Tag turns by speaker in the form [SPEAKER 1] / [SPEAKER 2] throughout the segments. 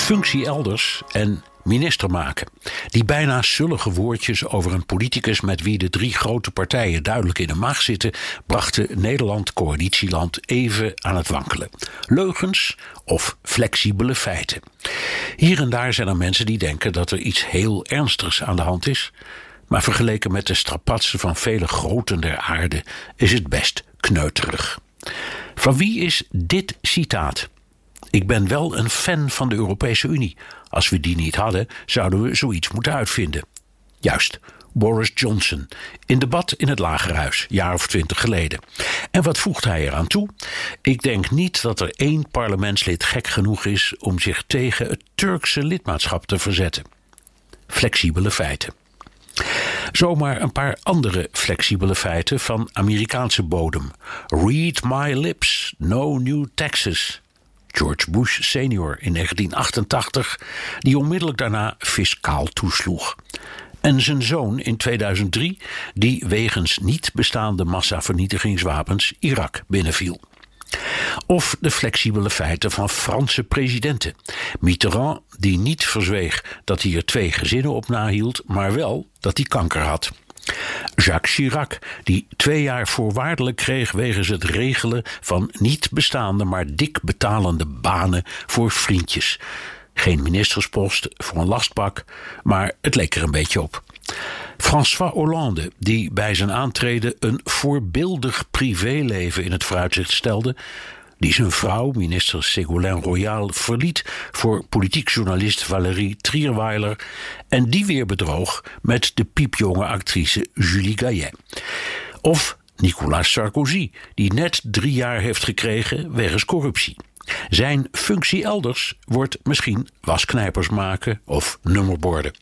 [SPEAKER 1] Functie elders en minister maken. Die bijna zullige woordjes over een politicus met wie de drie grote partijen duidelijk in de maag zitten, brachten Nederland coalitieland even aan het wankelen. Leugens of flexibele feiten. Hier en daar zijn er mensen die denken dat er iets heel ernstigs aan de hand is. Maar vergeleken met de strapatsen van vele groten der aarde is het best kneuterig. Van wie is dit citaat? Ik ben wel een fan van de Europese Unie. Als we die niet hadden, zouden we zoiets moeten uitvinden. Juist, Boris Johnson. In debat in het Lagerhuis, jaar of twintig geleden. En wat voegt hij eraan toe? Ik denk niet dat er één parlementslid gek genoeg is om zich tegen het Turkse lidmaatschap te verzetten. Flexibele feiten. Zomaar een paar andere flexibele feiten van Amerikaanse bodem. Read my lips, no new taxes. George Bush senior in 1988, die onmiddellijk daarna fiscaal toesloeg. En zijn zoon in 2003, die wegens niet bestaande massavernietigingswapens Irak binnenviel. Of de flexibele feiten van Franse presidenten. Mitterrand, die niet verzweeg dat hij er twee gezinnen op nahield, maar wel dat hij kanker had. Jacques Chirac, die twee jaar voorwaardelijk kreeg wegens het regelen van niet bestaande maar dik betalende banen voor vriendjes. Geen ministerspost voor een lastbak, maar het leek er een beetje op. François Hollande, die bij zijn aantreden een voorbeeldig privéleven in het vooruitzicht stelde, die zijn vrouw, minister Ségolène Royal, verliet voor politiek journalist Valérie Trierweiler en die weer bedroog met de piepjonge actrice Julie Gaillet. Of Nicolas Sarkozy, die net drie jaar heeft gekregen wegens corruptie. Zijn functie elders wordt misschien wasknijpers maken of nummerborden.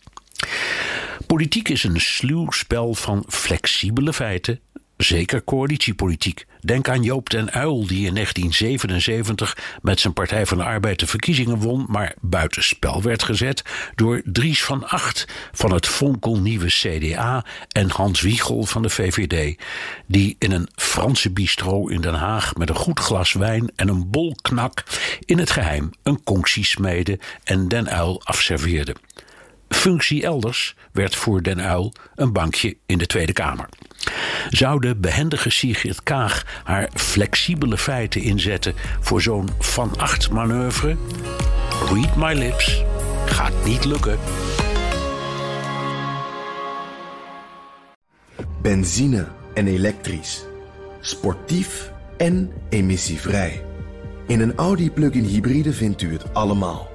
[SPEAKER 1] Politiek is een sluw spel van flexibele feiten, zeker coalitiepolitiek. Denk aan Joop den Uil, die in 1977 met zijn Partij van de Arbeid de verkiezingen won, maar buitenspel werd gezet door Dries van Acht van het fonkelnieuwe CDA en Hans Wiegel van de VVD, die in een Franse bistro in Den Haag met een goed glas wijn en een bol knak in het geheim een conctie smeden en den Uil afserveerden. Functie elders werd voor Den Uil een bankje in de Tweede Kamer. Zou de behendige Sigrid Kaag haar flexibele feiten inzetten voor zo'n van acht manoeuvre? Read my lips. Gaat niet lukken.
[SPEAKER 2] Benzine en elektrisch. Sportief en emissievrij. In een Audi plug-in hybride vindt u het allemaal.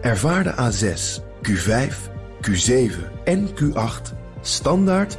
[SPEAKER 2] Ervaar de A6, Q5, Q7 en Q8 standaard